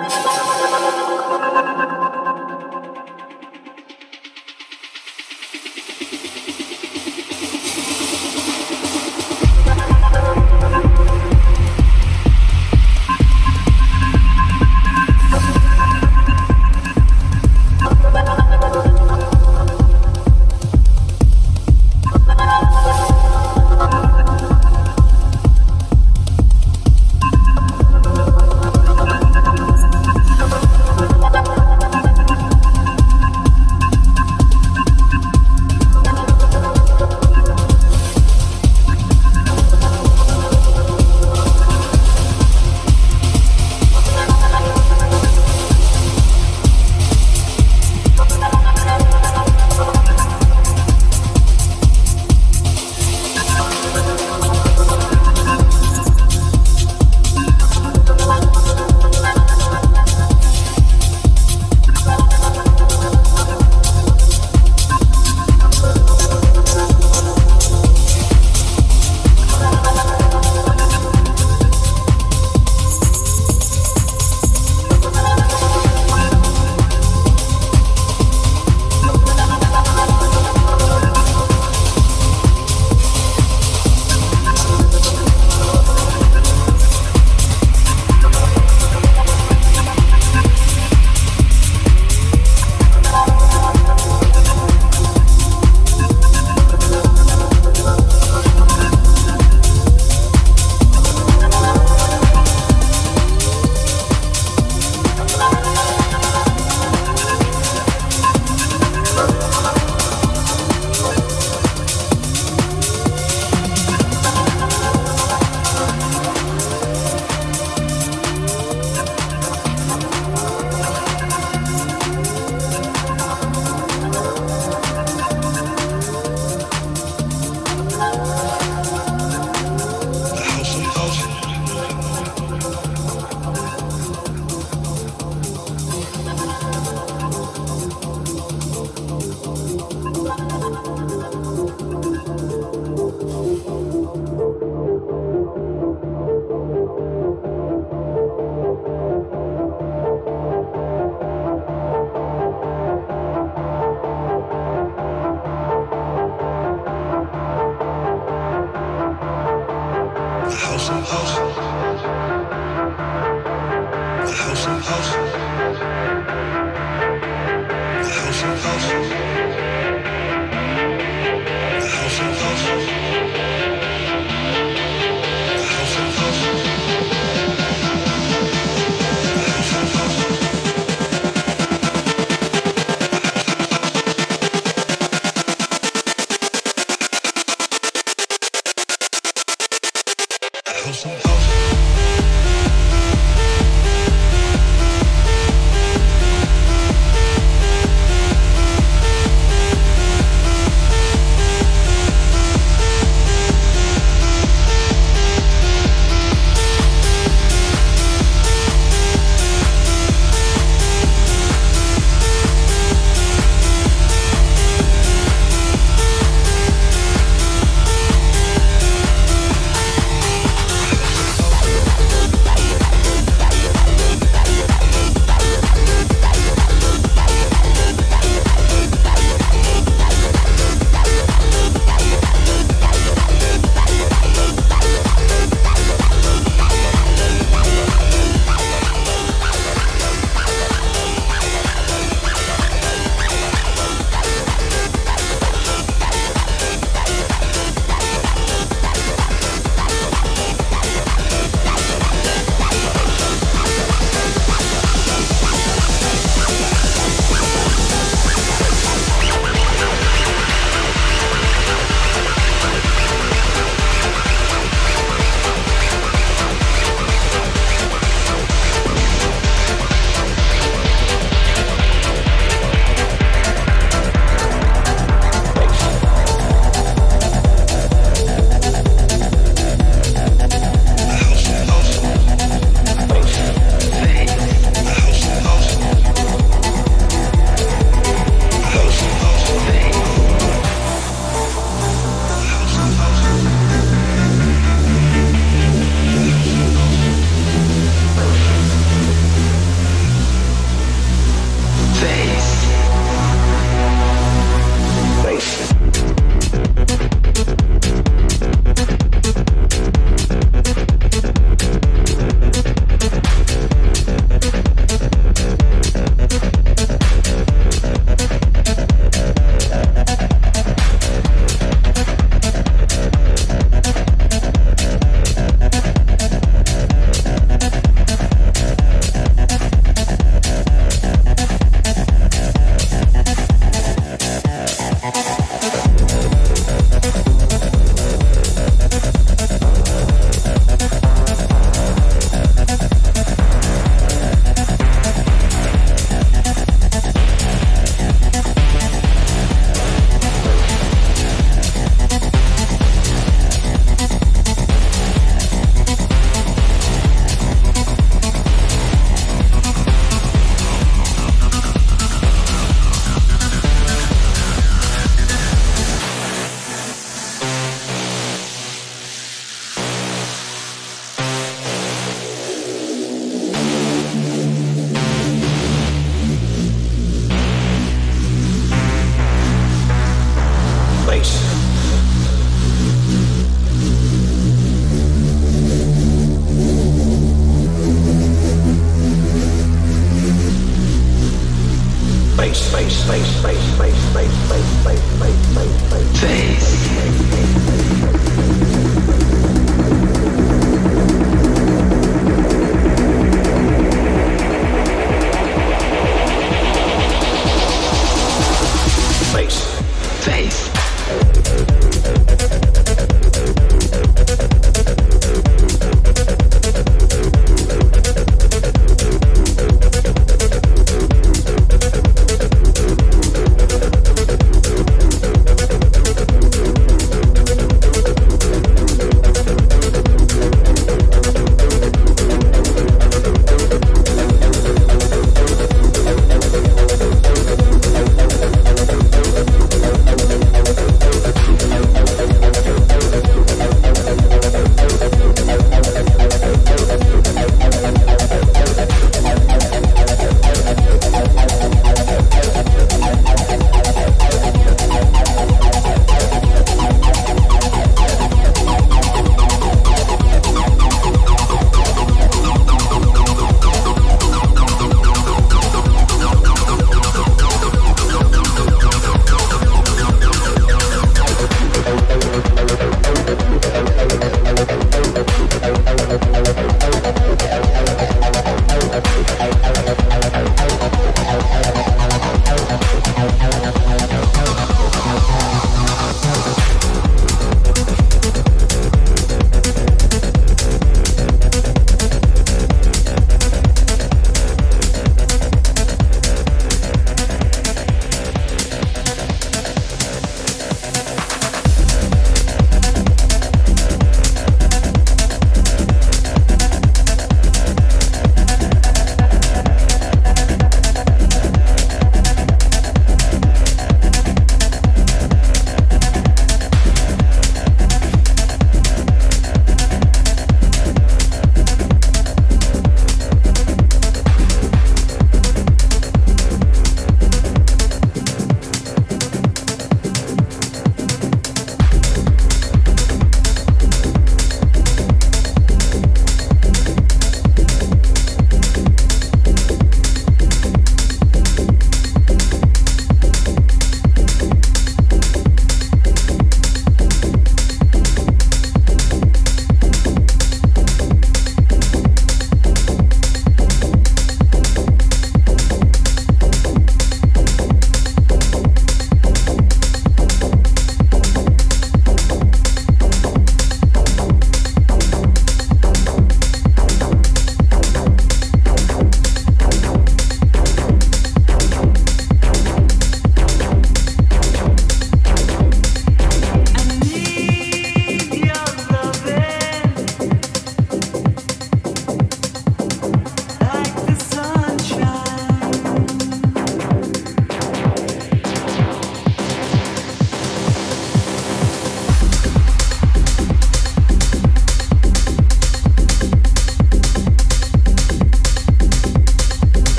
何?